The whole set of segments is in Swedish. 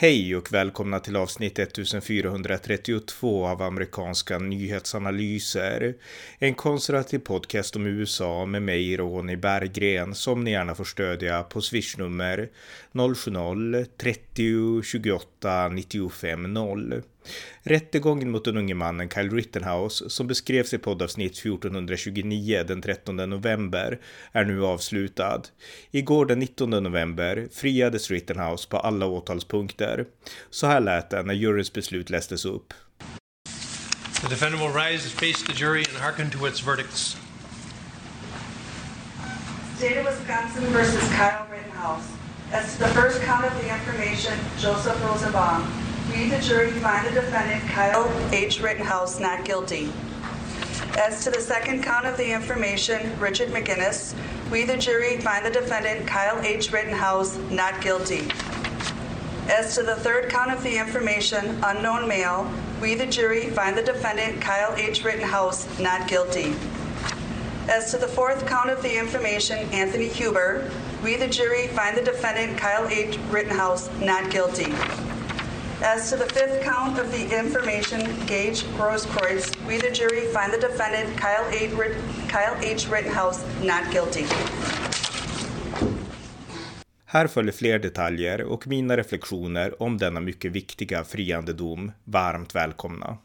Hej och välkomna till avsnitt 1432 av amerikanska nyhetsanalyser. En konservativ podcast om USA med mig, Ronny Berggren, som ni gärna får stödja på swishnummer 070-30 28 95 0. Rättegången mot den unge mannen Kyle Rittenhouse, som beskrevs i poddavsnitt 1429 den 13 november, är nu avslutad. Igår den 19 november friades Rittenhouse på alla åtalspunkter. Så här lät det när juryns beslut lästes upp. The defendant will rise, face the jury, and hearken to its verdicts. State of Wisconsin versus Kyle Rittenhouse. As to the first count of the information, Joseph Rosenbaum. We, the jury, find the defendant Kyle H. Rittenhouse not guilty. As to the second count of the information, Richard McGinnis, we, the jury, find the defendant Kyle H. Rittenhouse not guilty. As to the third count of the information, unknown male, we, the jury, find the defendant Kyle H. Rittenhouse not guilty. As to the fourth count of the information, Anthony Huber, we, the jury, find the defendant Kyle H. Rittenhouse not guilty. As to the fifth count of the information, Gage Grosskreutz, we, the jury, find the defendant Kyle H. Kyle H. Rittenhouse not guilty. Här följer fler detaljer och mina reflektioner om denna mycket viktiga friande dom. Varmt välkomna.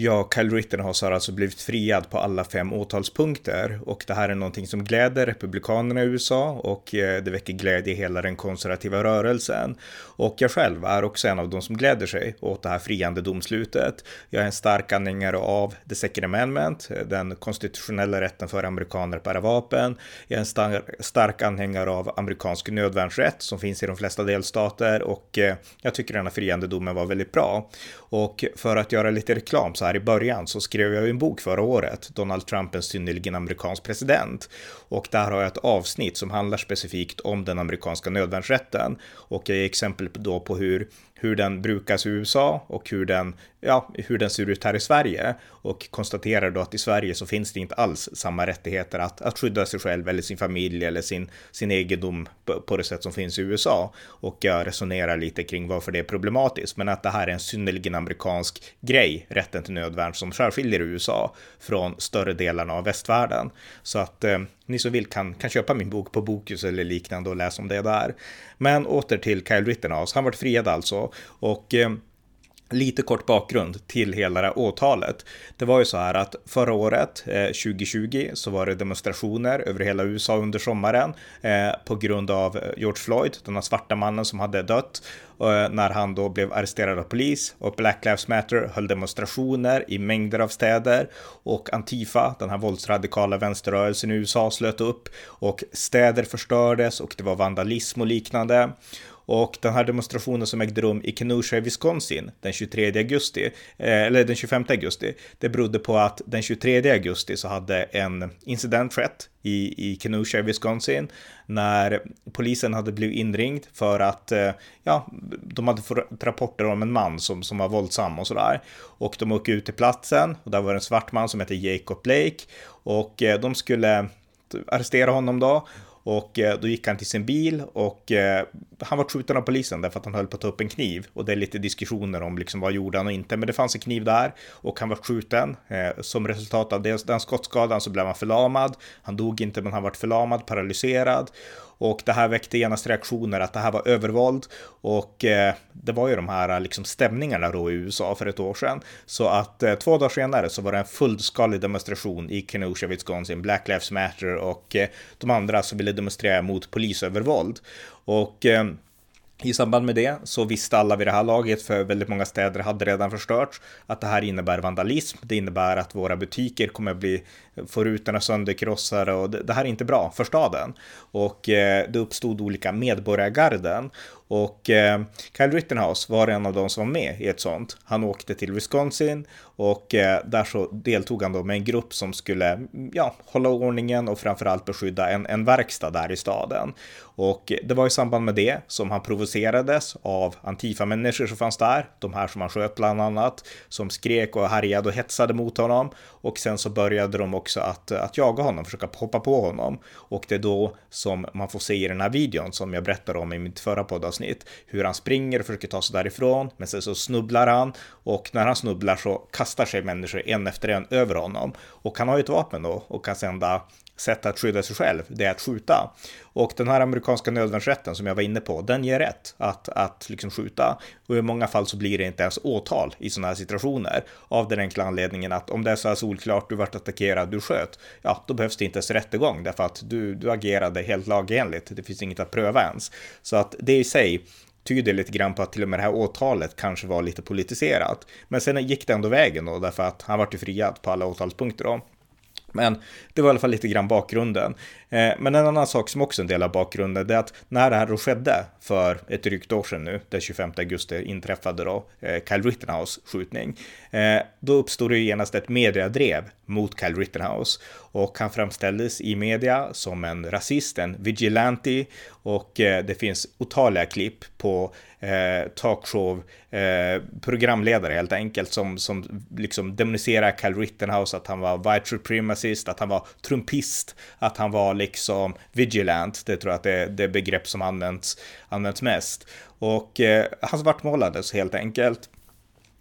Ja, Kyle Rittenhouse har alltså blivit friad på alla fem åtalspunkter och det här är någonting som gläder republikanerna i USA och eh, det väcker glädje i hela den konservativa rörelsen. Och jag själv är också en av de som gläder sig åt det här friande domslutet. Jag är en stark anhängare av the second amendment, eh, den konstitutionella rätten för amerikaner att bära vapen. Jag är en star stark anhängare av amerikansk nödvärnsrätt som finns i de flesta delstater och eh, jag tycker denna friande domen var väldigt bra. Och för att göra lite reklam så här i början så skrev jag en bok förra året, Donald Trump en synnerligen amerikansk president. Och där har jag ett avsnitt som handlar specifikt om den amerikanska nödvärnsrätten. Och jag ger exempel då på hur hur den brukas i USA och hur den, ja, hur den ser ut här i Sverige och konstaterar då att i Sverige så finns det inte alls samma rättigheter att, att skydda sig själv eller sin familj eller sin, sin egendom på, på det sätt som finns i USA. Och jag resonerar lite kring varför det är problematiskt, men att det här är en synnerligen amerikansk grej, rätten till nödvärn som särskiljer USA från större delarna av västvärlden. Så att eh, ni som vill kan, kan köpa min bok på Bokus eller liknande och läsa om det där. Men åter till Kyle Rittenhouse. Han vart friad alltså och eh, Lite kort bakgrund till hela det här åtalet. Det var ju så här att förra året, eh, 2020, så var det demonstrationer över hela USA under sommaren eh, på grund av eh, George Floyd, den här svarta mannen som hade dött när han då blev arresterad av polis och Black Lives Matter höll demonstrationer i mängder av städer och Antifa, den här våldsradikala vänsterrörelsen i USA, slöt upp och städer förstördes och det var vandalism och liknande. Och den här demonstrationen som ägde rum i Kenosha i Wisconsin den 23 augusti, eh, eller den 25 augusti, det berodde på att den 23 augusti så hade en incident skett i, i Kenosha i Wisconsin när polisen hade blivit inringd för att eh, ja, de hade fått rapporter om en man som, som var våldsam och sådär. Och de åkte ut till platsen och där var det en svart man som hette Jacob Blake och eh, de skulle arrestera honom då och eh, då gick han till sin bil och han var skjuten av polisen därför att han höll på att ta upp en kniv. Och det är lite diskussioner om liksom vad gjorde han och inte. Men det fanns en kniv där och han var skjuten. Eh, som resultat av den skottskadan så blev han förlamad. Han dog inte men han var förlamad, paralyserad. Och det här väckte genast reaktioner att det här var övervåld. Och eh, det var ju de här liksom stämningarna då i USA för ett år sedan. Så att eh, två dagar senare så var det en fullskalig demonstration i Kenosha, Wisconsin, Black Lives Matter och eh, de andra som ville demonstrera mot polisövervåld. Och eh, i samband med det så visste alla vid det här laget, för väldigt många städer hade redan förstörts, att det här innebär vandalism. Det innebär att våra butiker kommer att bli, få rutorna sönderkrossade och det, det här är inte bra för staden. Och eh, det uppstod olika medborgargarden och eh, Kyle Rittenhouse var en av de som var med i ett sånt. Han åkte till Wisconsin Och eh, där så deltog han då med en grupp som skulle mm, ja, hålla ordningen och framförallt beskydda en, en verkstad där i staden. Och det var i samband med det som han provocerades av Antifa-människor som fanns där, de här som han sköt bland annat, som skrek och härjade och hetsade mot honom. Och sen så började de också att, att jaga honom, försöka hoppa på honom. Och det är då som man får se i den här videon som jag berättade om i mitt förra podd avsnitt, hur han springer och försöker ta sig därifrån, men sen så snubblar han och när han snubblar så kastar sig människor en efter en över honom. Och han har ju ett vapen då och kan sända sätt att skydda sig själv, det är att skjuta. Och den här amerikanska nödvärnsrätten som jag var inne på, den ger rätt att, att liksom skjuta. Och i många fall så blir det inte ens åtal i sådana här situationer. Av den enkla anledningen att om det är så här solklart, du vart attackerad, du sköt, ja, då behövs det inte ens rättegång därför att du, du agerade helt lagenligt. Det finns inget att pröva ens. Så att det i sig tyder lite grann på att till och med det här åtalet kanske var lite politiserat. Men sen gick det ändå vägen då, därför att han vart ju friad på alla åtalspunkter då. Men det var i alla fall lite grann bakgrunden. Eh, men en annan sak som också är en del av bakgrunden det är att när det här då skedde för ett drygt år sedan nu, den 25 augusti inträffade då eh, Kyle Rittenhouse skjutning. Eh, då uppstod det genast ett mediadrev mot Kyle Rittenhouse och han framställdes i media som en rasist, en vigilante och eh, det finns otaliga klipp på eh, talkshow eh, programledare helt enkelt som, som liksom demoniserar Kyle Rittenhouse att han var white supremacist, att han var trumpist, att han var liksom vigilant. Det tror jag att det är det begrepp som används, används mest. Och eh, han svartmålades helt enkelt.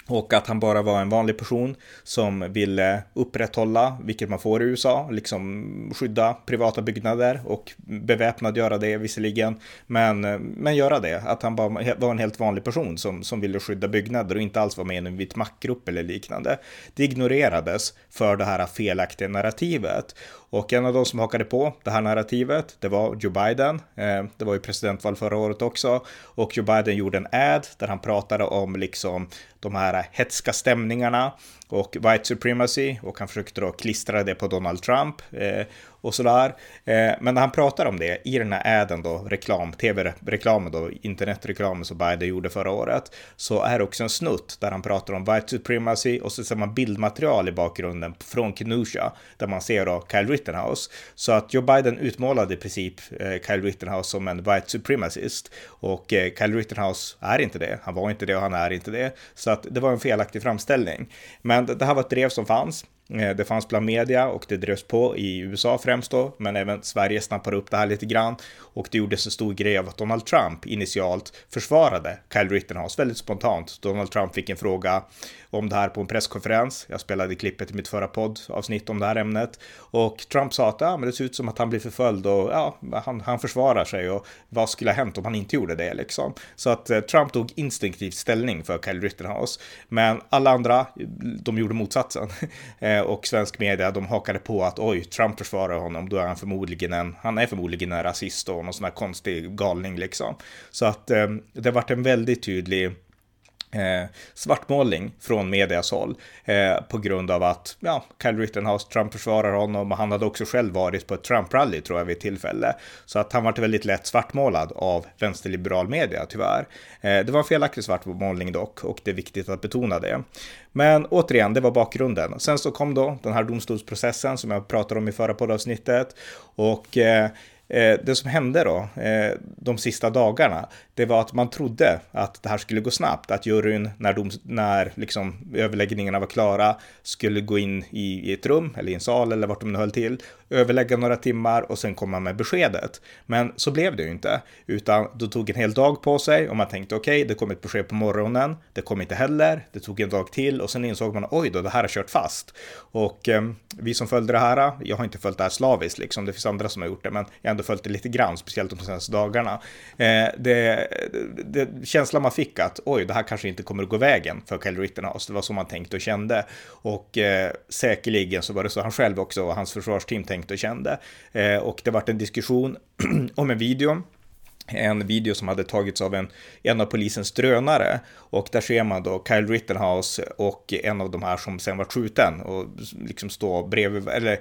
Och att han bara var en vanlig person som ville upprätthålla, vilket man får i USA, liksom skydda privata byggnader och beväpnad göra det visserligen, men, men göra det. Att han bara var en helt vanlig person som, som ville skydda byggnader och inte alls var med i en vit maktgrupp eller liknande. Det ignorerades för det här felaktiga narrativet. Och en av de som hakade på det här narrativet, det var Joe Biden. Eh, det var ju presidentval förra året också. Och Joe Biden gjorde en ad där han pratade om liksom de här hetska stämningarna och white supremacy och han försökte då klistra det på Donald Trump eh, och sådär. Eh, men när han pratar om det i den här äden då, reklam, tv-reklamen då, internetreklamen som Biden gjorde förra året, så är det också en snutt där han pratar om white supremacy och så ser man bildmaterial i bakgrunden från Kenosha där man ser då Kyle Rittenhouse. Så att Joe Biden utmålade i princip eh, Kyle Rittenhouse som en white supremacist och eh, Kyle Rittenhouse är inte det. Han var inte det och han är inte det. Så att det var en felaktig framställning. Men det här var ett drev som fanns. Eh, det fanns bland media och det drevs på i USA främst då, men även Sverige snappade upp det här lite grann och det gjordes en stor grej av att Donald Trump initialt försvarade Kyle Rittenhouse väldigt spontant. Donald Trump fick en fråga om det här på en presskonferens. Jag spelade klippet i mitt förra poddavsnitt om det här ämnet och Trump sa att ja, men det ser ut som att han blir förföljd och ja, han, han försvarar sig och vad skulle ha hänt om han inte gjorde det liksom? Så att eh, Trump tog instinktivt ställning för Kyle Rittenhouse, men alla andra, de gjorde motsatsen. Eh, och svensk media, de hakade på att oj, Trump försvarar honom, då är han förmodligen en, han är förmodligen en rasist och någon sån här konstig galning liksom. Så att eh, det varit en väldigt tydlig Eh, svartmålning från medias håll eh, på grund av att ja, Kyle Rittenhouse, Trump försvarar honom och han hade också själv varit på ett Trump-rally tror jag vid ett tillfälle. Så att han vart väldigt lätt svartmålad av vänsterliberal media tyvärr. Eh, det var en felaktig svartmålning dock och det är viktigt att betona det. Men återigen, det var bakgrunden. Sen så kom då den här domstolsprocessen som jag pratade om i förra poddavsnittet och eh, eh, det som hände då, eh, de sista dagarna, det var att man trodde att det här skulle gå snabbt, att juryn när, de, när liksom överläggningarna var klara skulle gå in i, i ett rum eller i en sal eller vart de nu höll till, överlägga några timmar och sen komma med beskedet. Men så blev det ju inte, utan då tog en hel dag på sig och man tänkte okej, okay, det kom ett besked på morgonen, det kom inte heller, det tog en dag till och sen insåg man oj då, det här har kört fast. Och eh, vi som följde det här, jag har inte följt det här slaviskt liksom, det finns andra som har gjort det, men jag ändå följt det lite grann, speciellt de senaste dagarna. Eh, det, det, känslan man fick att oj, det här kanske inte kommer att gå vägen för Kyle Rittenhouse, det var så man tänkte och kände. Och eh, säkerligen så var det så han själv också och hans försvarsteam tänkte och kände. Eh, och det vart en diskussion om en video en video som hade tagits av en, en av polisens drönare och där ser man då Kyle Rittenhouse och en av de här som sen var skjuten och liksom står bredvid, eller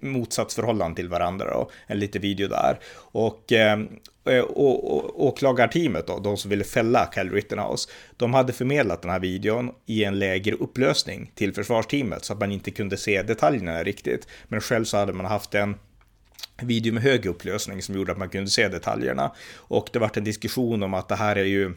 motsatsförhållande till varandra då, en liten video där. Och, ehm, eh, och, och åklagarteamet då, de som ville fälla Kyle Rittenhouse, de hade förmedlat den här videon i en lägre upplösning till försvarsteamet så att man inte kunde se detaljerna riktigt. Men själv så hade man haft en video med hög upplösning som gjorde att man kunde se detaljerna. Och det vart en diskussion om att det här är ju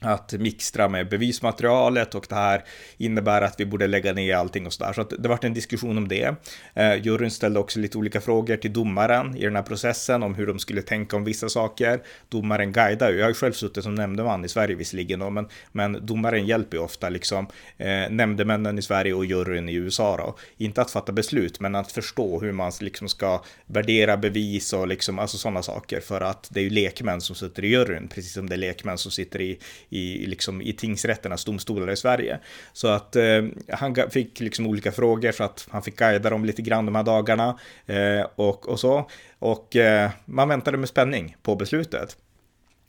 att mixtra med bevismaterialet och det här innebär att vi borde lägga ner allting och sådär. Så att det vart en diskussion om det. Eh, juryn ställde också lite olika frågor till domaren i den här processen om hur de skulle tänka om vissa saker. Domaren guidar ju. Jag har ju själv suttit som nämndeman i Sverige visserligen då, men, men domaren hjälper ju ofta liksom eh, nämndemännen i Sverige och juryn i USA då. Inte att fatta beslut, men att förstå hur man liksom ska värdera bevis och liksom alltså sådana saker för att det är ju lekmän som sitter i juryn, precis som det är lekmän som sitter i i, liksom, i tingsrätternas domstolar i Sverige. Så att eh, han fick liksom olika frågor så att han fick guida dem lite grann de här dagarna eh, och, och så. Och eh, man väntade med spänning på beslutet.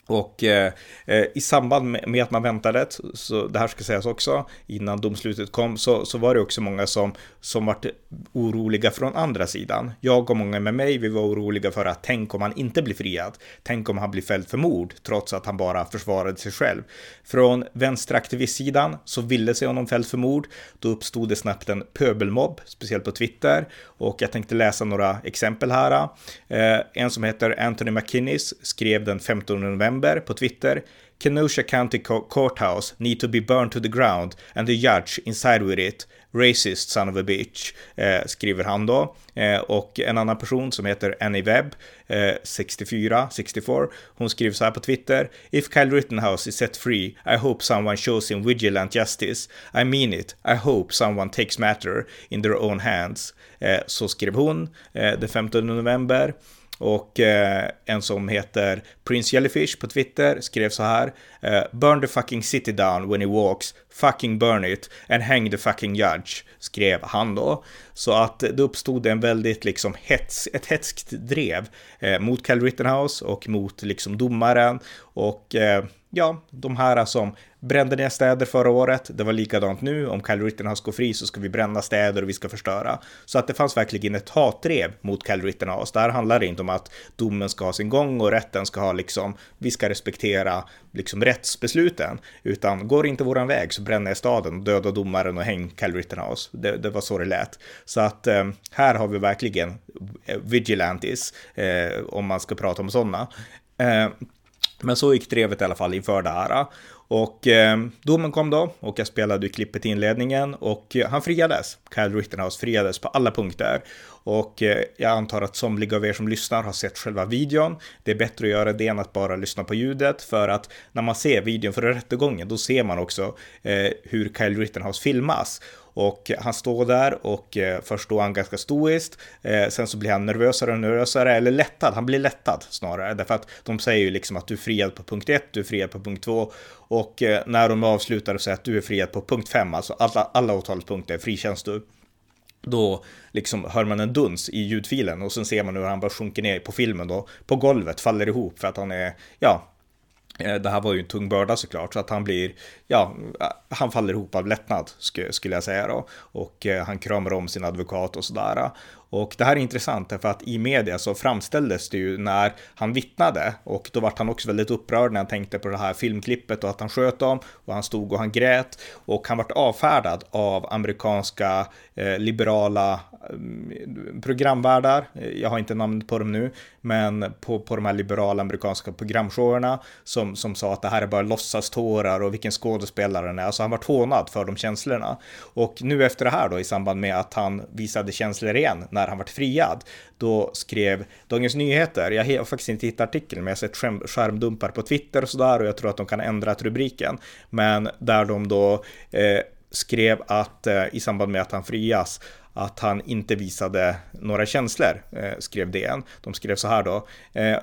Och eh, eh, i samband med, med, att man väntade, så det här ska sägas också, innan domslutet kom, så, så var det också många som, som var oroliga från andra sidan. Jag och många med mig, vi var oroliga för att tänk om han inte blir friad, tänk om han blir fälld för mord, trots att han bara försvarade sig själv. Från vänsteraktivistsidan så ville sig honom fälld för mord, då uppstod det snabbt en pöbelmobb, speciellt på Twitter, och jag tänkte läsa några exempel här. Eh, en som heter Anthony McKinnis skrev den 15 november november på Twitter. Kenosha County Courthouse need to be burned to the ground and the judge inside with it. Racist son of a bitch, eh, skriver han då. Eh, och en annan person som heter Annie Webb, eh, 64, 64, hon skriver så här på Twitter. If Kyle Rittenhouse is set free, I hope someone shows him vigilant justice. I mean it. I hope someone takes matter in their own hands. Eh, så skrev hon eh, den 15 november. Och eh, en som heter Prince Jellyfish på Twitter skrev så här. Eh, burn the fucking city down when he walks, fucking burn it and hang the fucking judge, skrev han då. Så att det uppstod en väldigt liksom hets, ett hetskt drev eh, mot Cal Rittenhouse och mot liksom domaren. Och eh, ja, de här som brände ner städer förra året. Det var likadant nu. Om Kyle Rittenhouse går fri så ska vi bränna städer och vi ska förstöra. Så att det fanns verkligen ett hatdrev mot Kyle Rittenhouse. Det här handlar inte om att domen ska ha sin gång och rätten ska ha liksom, vi ska respektera liksom rättsbesluten. Utan går inte våran väg så bränner jag staden, döda domaren och häng Kyle Rittenhouse. Det, det var så det lät. Så att eh, här har vi verkligen eh, vigilantis, eh, om man ska prata om sådana. Eh, men så gick drevet i alla fall inför det här. Och eh, domen kom då och jag spelade ju klippet i inledningen och han friades. Kyle Rittenhouse friades på alla punkter. Och eh, jag antar att somliga av er som lyssnar har sett själva videon. Det är bättre att göra det än att bara lyssna på ljudet för att när man ser videon för rättegången då ser man också eh, hur Kyle Rittenhouse filmas. Och han står där och eh, först står han ganska stoiskt. Sen så blir han nervösare och nervösare, eller lättad. Han blir lättad snarare, därför att de säger ju liksom att du är friad på punkt 1, du är friad på punkt 2 och när de avslutar och säger att du är friad på punkt 5, alltså alla, alla åtalspunkter frikänns du då liksom hör man en duns i ljudfilen och sen ser man hur han bara sjunker ner på filmen då på golvet, faller ihop för att han är, ja, eh, det här var ju en tung börda såklart, så att han blir, ja, eh, han faller ihop av lättnad skulle jag säga då. Och eh, han kramar om sin advokat och sådär. Och det här är intressant därför att i media så framställdes det ju när han vittnade och då vart han också väldigt upprörd när han tänkte på det här filmklippet och att han sköt dem och han stod och han grät och han vart avfärdad av amerikanska eh, liberala eh, programvärdar. Jag har inte namnet på dem nu, men på, på de här liberala amerikanska programshowerna som, som sa att det här är bara låtsastårar och vilken skådespelare han är. Alltså han vart hånad för de känslorna. Och nu efter det här då i samband med att han visade känslor igen när han vart friad, då skrev Dagens Nyheter, jag har faktiskt inte hittat artikeln, men jag har sett skärmdumpar på Twitter och sådär och jag tror att de kan ändra rubriken, men där de då eh, skrev att eh, i samband med att han frias att han inte visade några känslor, eh, skrev DN. De skrev så här då. Eh,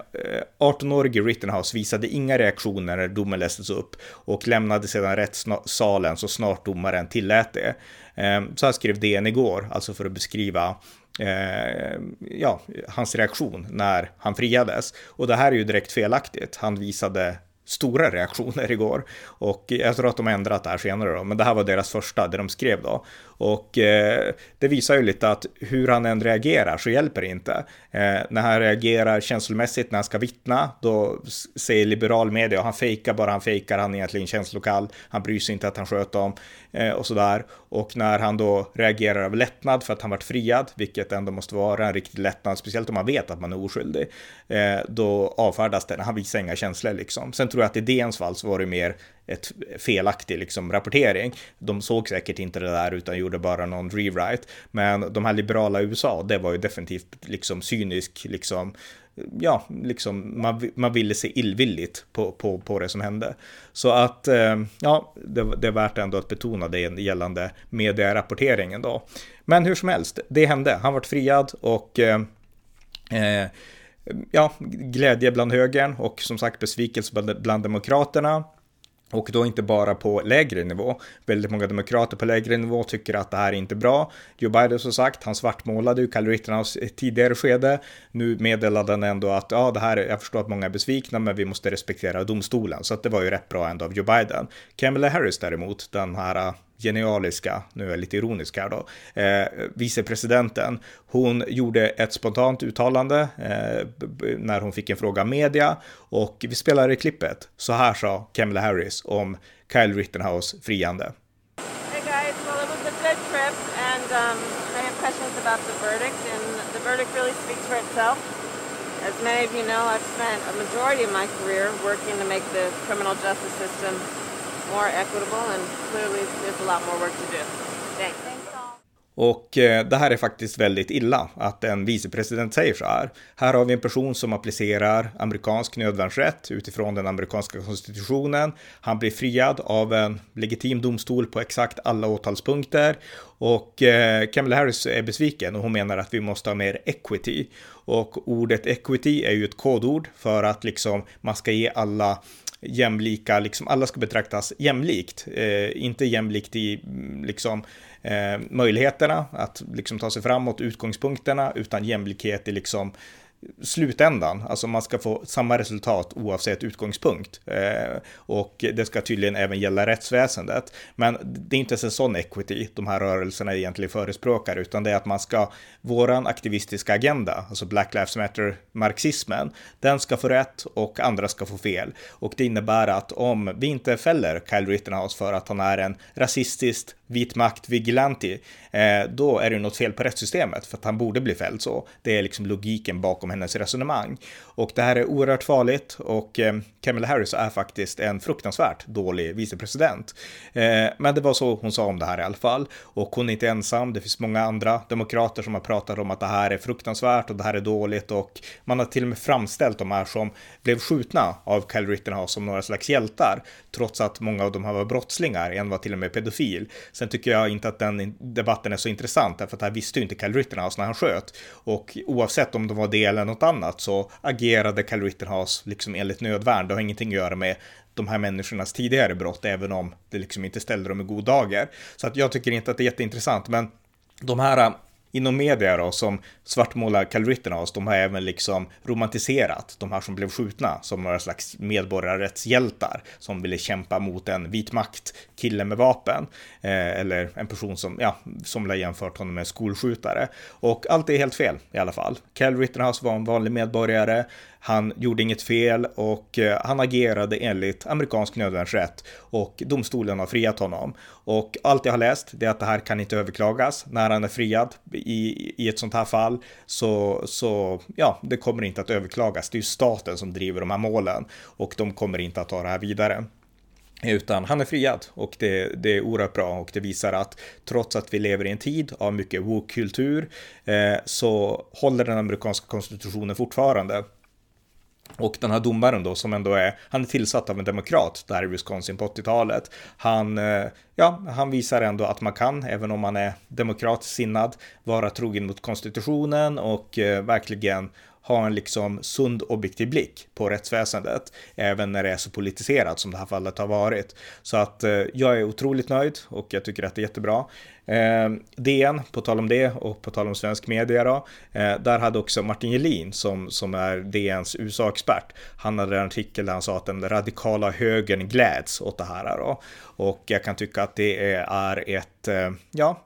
18-årige Rittenhouse visade inga reaktioner när domen lästes upp och lämnade sedan rättssalen så snart domaren tillät det. Eh, så här skrev DN igår, alltså för att beskriva eh, ja, hans reaktion när han friades. Och det här är ju direkt felaktigt. Han visade stora reaktioner igår. Och jag tror att de har ändrat det här senare då, men det här var deras första, det de skrev då. Och eh, det visar ju lite att hur han än reagerar så hjälper det inte. Eh, när han reagerar känslomässigt när han ska vittna, då säger liberal media, han fejkar bara, han fejkar, han är egentligen känslokall, han bryr sig inte att han sköt dem eh, och sådär. Och när han då reagerar av lättnad för att han varit friad, vilket ändå måste vara en riktig lättnad, speciellt om man vet att man är oskyldig, eh, då avfärdas det, han visar inga känslor liksom. Sen tror jag att i DNs fall så var det mer ett felaktig liksom, rapportering. De såg säkert inte det där utan gjorde bara någon rewrite. Men de här liberala USA, det var ju definitivt liksom cynisk, liksom, ja, liksom man, man ville se illvilligt på, på, på det som hände. Så att, eh, ja, det, det är värt ändå att betona det gällande medierapporteringen då. Men hur som helst, det hände. Han vart friad och eh, eh ja, glädje bland högern och som sagt besvikelse bland, bland demokraterna. Och då inte bara på lägre nivå. Väldigt många demokrater på lägre nivå tycker att det här är inte bra. Joe Biden som sagt, han svartmålade ju Kyle Rittenhouse ett tidigare skede. Nu meddelade han ändå att ja, det här, jag förstår att många är besvikna, men vi måste respektera domstolen. Så att det var ju rätt bra ändå av Joe Biden. Kamala Harris däremot, den här genialiska, nu är jag lite ironisk här då, eh, vicepresidenten. Hon gjorde ett spontant uttalande eh, när hon fick en fråga av media och vi spelar i klippet. Så här sa Kamala Harris om Kyle Rittenhouse friande. Hey guys, well it was a good trip and um, I have questions about the verdict and the verdict really speaks for itself. As many of you know, I've spent a majority of my career working to make the criminal justice system more equitable and clearly there's a lot more work to do. Thanks. Och eh, det här är faktiskt väldigt illa att en vicepresident säger så här. Här har vi en person som applicerar amerikansk nödvärnsrätt utifrån den amerikanska konstitutionen. Han blir friad av en legitim domstol på exakt alla åtalspunkter och eh, Kamala Harris är besviken och hon menar att vi måste ha mer equity. Och ordet equity är ju ett kodord för att liksom man ska ge alla jämlika, liksom alla ska betraktas jämlikt. Eh, inte jämlikt i liksom eh, möjligheterna att liksom ta sig framåt, utgångspunkterna, utan jämlikhet i liksom slutändan. Alltså man ska få samma resultat oavsett utgångspunkt. Eh, och det ska tydligen även gälla rättsväsendet. Men det är inte ens en sån equity de här rörelserna egentligen förespråkar, utan det är att man ska, våran aktivistiska agenda, alltså Black Lives Matter-marxismen, den ska få rätt och andra ska få fel. Och det innebär att om vi inte fäller Kyle Rittenhouse för att han är en rasistiskt vit makt vigilanti, eh, då är det något fel på rättssystemet för att han borde bli fälld så. Det är liksom logiken bakom hennes resonemang. Och det här är oerhört farligt och eh, Kamala Harris är faktiskt en fruktansvärt dålig vicepresident. Eh, men det var så hon sa om det här i alla fall. Och hon är inte ensam, det finns många andra demokrater som har pratat om att det här är fruktansvärt och det här är dåligt och man har till och med framställt de här som blev skjutna av Kyle Rittenhouse som några slags hjältar, trots att många av dem här var brottslingar, en var till och med pedofil. Sen tycker jag inte att den debatten är så intressant, därför att det här visste ju inte Kyle Rittenhouse när han sköt. Och oavsett om det var det eller något annat så agerade Kyle Rittenhouse liksom enligt nödvärn. Det har ingenting att göra med de här människornas tidigare brott, även om det liksom inte ställde dem i god dagar. Så att jag tycker inte att det är jätteintressant, men de här inom media då som svartmålar Cal Rittenhouse, de har även liksom romantiserat de här som blev skjutna som några slags medborgarrättshjältar som ville kämpa mot en vit makt kille med vapen eh, eller en person som, ja, som har jämfört honom med skolskjutare. Och allt är helt fel i alla fall. Cal Rittenhouse var en vanlig medborgare. Han gjorde inget fel och eh, han agerade enligt amerikansk nödvärnsrätt och domstolen har friat honom. Och allt jag har läst är att det här kan inte överklagas när han är friad i, i ett sånt här fall. Så, så ja, det kommer inte att överklagas. Det är ju staten som driver de här målen och de kommer inte att ta det här vidare. Utan han är friad och det, det är oerhört bra och det visar att trots att vi lever i en tid av mycket woke-kultur eh, så håller den amerikanska konstitutionen fortfarande och den här domaren då som ändå är, han är tillsatt av en demokrat där i Wisconsin på 80-talet. Han, eh, ja, han visar ändå att man kan, även om man är demokratiskt sinnad, vara trogen mot konstitutionen och eh, verkligen ha en liksom sund objektiv blick på rättsväsendet, även när det är så politiserat som det här fallet har varit. Så att eh, jag är otroligt nöjd och jag tycker att det är jättebra. Eh, DN, på tal om det och på tal om svensk media då, eh, där hade också Martin Gelin som, som är DNs USA-expert, han hade en artikel där han sa att den radikala högern gläds åt det här då. Och jag kan tycka att det är ett, eh, ja,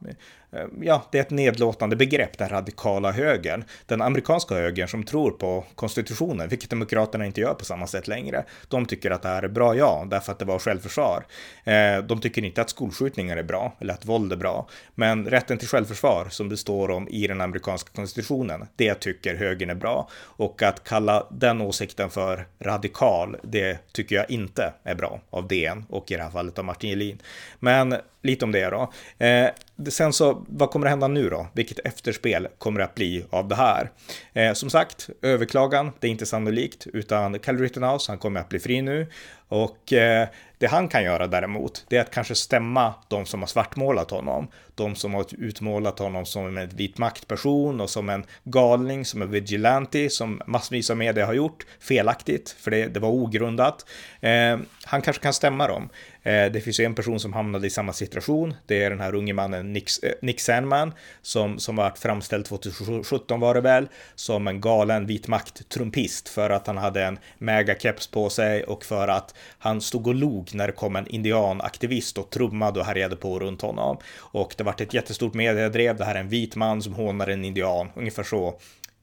Eh, ja, det är ett nedlåtande begrepp, den radikala högern. Den amerikanska högern som tror på konstitutionen, vilket demokraterna inte gör på samma sätt längre. De tycker att det här är bra, ja, därför att det var självförsvar. Eh, de tycker inte att skolskjutningar är bra, eller att våld är bra. Men rätten till självförsvar, som det står om i den amerikanska konstitutionen, det tycker högern är bra. Och att kalla den åsikten för radikal, det tycker jag inte är bra av DN och i det här fallet av Martin Gelin. Men lite om det då. Eh, Sen så, vad kommer att hända nu då? Vilket efterspel kommer det att bli av det här? Eh, som sagt, överklagan, det är inte sannolikt, utan Cal Rittenhouse, han kommer att bli fri nu. Och eh, det han kan göra däremot, det är att kanske stämma de som har svartmålat honom. De som har utmålat honom som en vit maktperson och som en galning, som en vigilante, som massvis av media har gjort felaktigt, för det, det var ogrundat. Eh, han kanske kan stämma dem. Eh, det finns ju en person som hamnade i samma situation. Det är den här unge mannen Nick, eh, Nick Sandman som, som varit framställd 2017 var det väl, som en galen vit makt-trumpist för att han hade en megakeps på sig och för att han stod och log när det kom en indianaktivist och trummade och härjade på runt honom. Och det vart ett jättestort mediedrev. Det här är en vit man som hånar en indian, ungefär så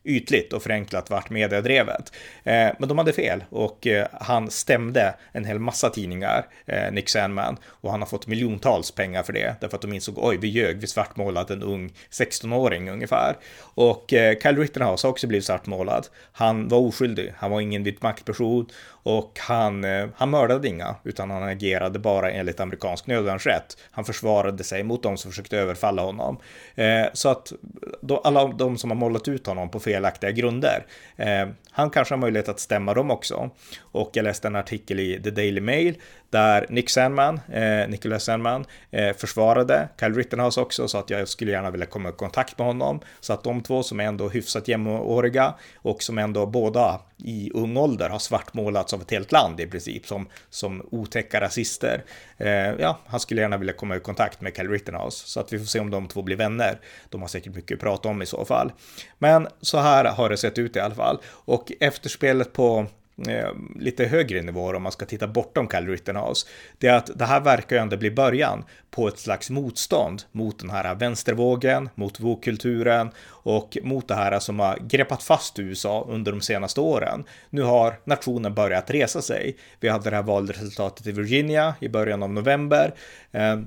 ytligt och förenklat vart mediedrevet. Eh, men de hade fel och eh, han stämde en hel massa tidningar, eh, Nick Sandman, och han har fått miljontals pengar för det, därför att de insåg oj, vi ljög, vi svartmålade en ung 16-åring ungefär. Och eh, Kyle Rittenhouse har också blivit svartmålad. Han var oskyldig, han var ingen vit maktperson och han, eh, han mördade inga, utan han agerade bara enligt amerikansk nödvärnsrätt. Han försvarade sig mot de som försökte överfalla honom. Eh, så att då, alla de som har målat ut honom på felaktiga grunder, eh, han kanske har möjlighet att stämma dem också. Och jag läste en artikel i The Daily Mail där Nick Sandman, eh, Nicholas Sandman, eh, försvarade Kyle Rittenhouse också, så att jag skulle gärna vilja komma i kontakt med honom. Så att de två som är ändå hyfsat jämnåriga och som ändå båda i ung ålder har svartmålats av ett helt land i princip som, som otäcka rasister. Eh, ja, han skulle gärna vilja komma i kontakt med Kyle Rittenhouse, så att vi får se om de två blir vänner. De har säkert mycket att prata om i så fall. Men så här har det sett ut i alla fall. Och efterspelet på Eh, lite högre nivåer om man ska titta bortom Cal Rittenhouse, det är att det här verkar ju ändå bli början på ett slags motstånd mot den här vänstervågen, mot vågkulturen och mot det här som har greppat fast USA under de senaste åren. Nu har nationen börjat resa sig. Vi hade det här valresultatet i Virginia i början av november. Eh,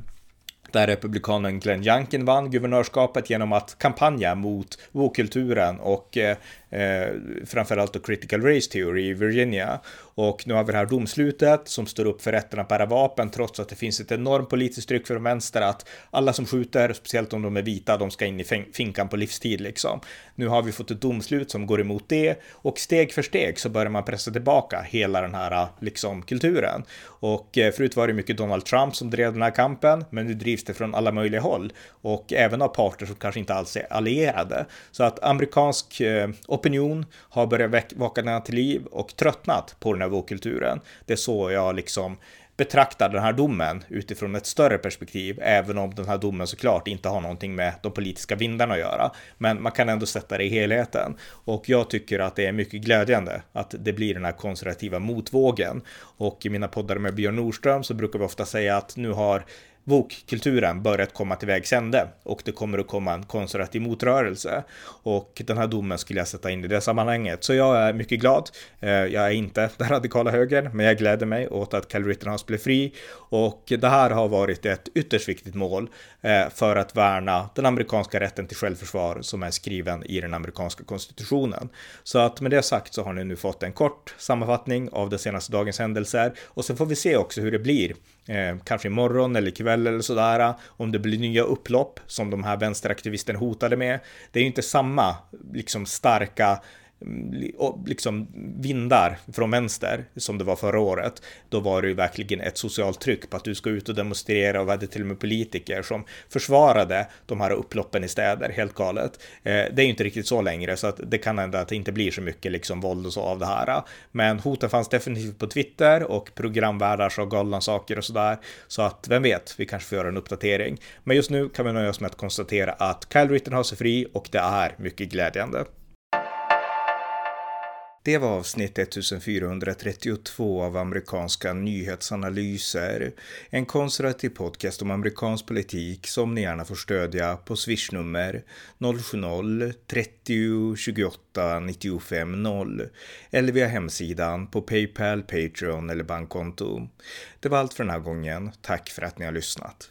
där republikanen Glenn Youngkin vann guvernörskapet genom att kampanja mot vokulturen och eh, eh, framförallt då critical race theory i Virginia. Och nu har vi det här domslutet som står upp för rätten att bära vapen trots att det finns ett enormt politiskt tryck från vänster att alla som skjuter, speciellt om de är vita, de ska in i finkan på livstid liksom. Nu har vi fått ett domslut som går emot det och steg för steg så börjar man pressa tillbaka hela den här liksom kulturen. Och eh, förut var det mycket Donald Trump som drev den här kampen, men nu drivs det från alla möjliga håll och även av parter som kanske inte alls är allierade. Så att amerikansk eh, opinion har börjat vakna till liv och tröttnat på den här vågkulturen. Det är så jag liksom betraktar den här domen utifrån ett större perspektiv, även om den här domen såklart inte har någonting med de politiska vindarna att göra. Men man kan ändå sätta det i helheten. Och jag tycker att det är mycket glädjande att det blir den här konservativa motvågen. Och i mina poddar med Björn Nordström så brukar vi ofta säga att nu har bokkulturen börjat komma till vägs ände och det kommer att komma en konservativ motrörelse. Och den här domen skulle jag sätta in i det sammanhanget. Så jag är mycket glad. Eh, jag är inte den radikala högern, men jag gläder mig åt att Cal Rittenhouse blev fri. Och det här har varit ett ytterst viktigt mål eh, för att värna den amerikanska rätten till självförsvar som är skriven i den amerikanska konstitutionen. Så att med det sagt så har ni nu fått en kort sammanfattning av de senaste dagens händelser och sen får vi se också hur det blir Eh, kanske imorgon eller ikväll eller sådär, om det blir nya upplopp som de här vänsteraktivisterna hotade med. Det är ju inte samma liksom starka liksom vindar från vänster som det var förra året, då var det ju verkligen ett socialt tryck på att du ska ut och demonstrera och vi hade till och med politiker som försvarade de här upploppen i städer, helt galet. Eh, det är ju inte riktigt så längre så att det kan hända att det inte blir så mycket liksom våld och så av det här. Men hoten fanns definitivt på Twitter och programvärdar sa galna saker och sådär. Så att vem vet, vi kanske får göra en uppdatering. Men just nu kan vi nöja oss med att konstatera att Kyle Rittenhouse är fri och det är mycket glädjande. Det var avsnitt 1432 av amerikanska nyhetsanalyser. En konservativ podcast om amerikansk politik som ni gärna får stödja på swishnummer 070-30 28 95 0 eller via hemsidan på Paypal, Patreon eller bankkonto. Det var allt för den här gången. Tack för att ni har lyssnat.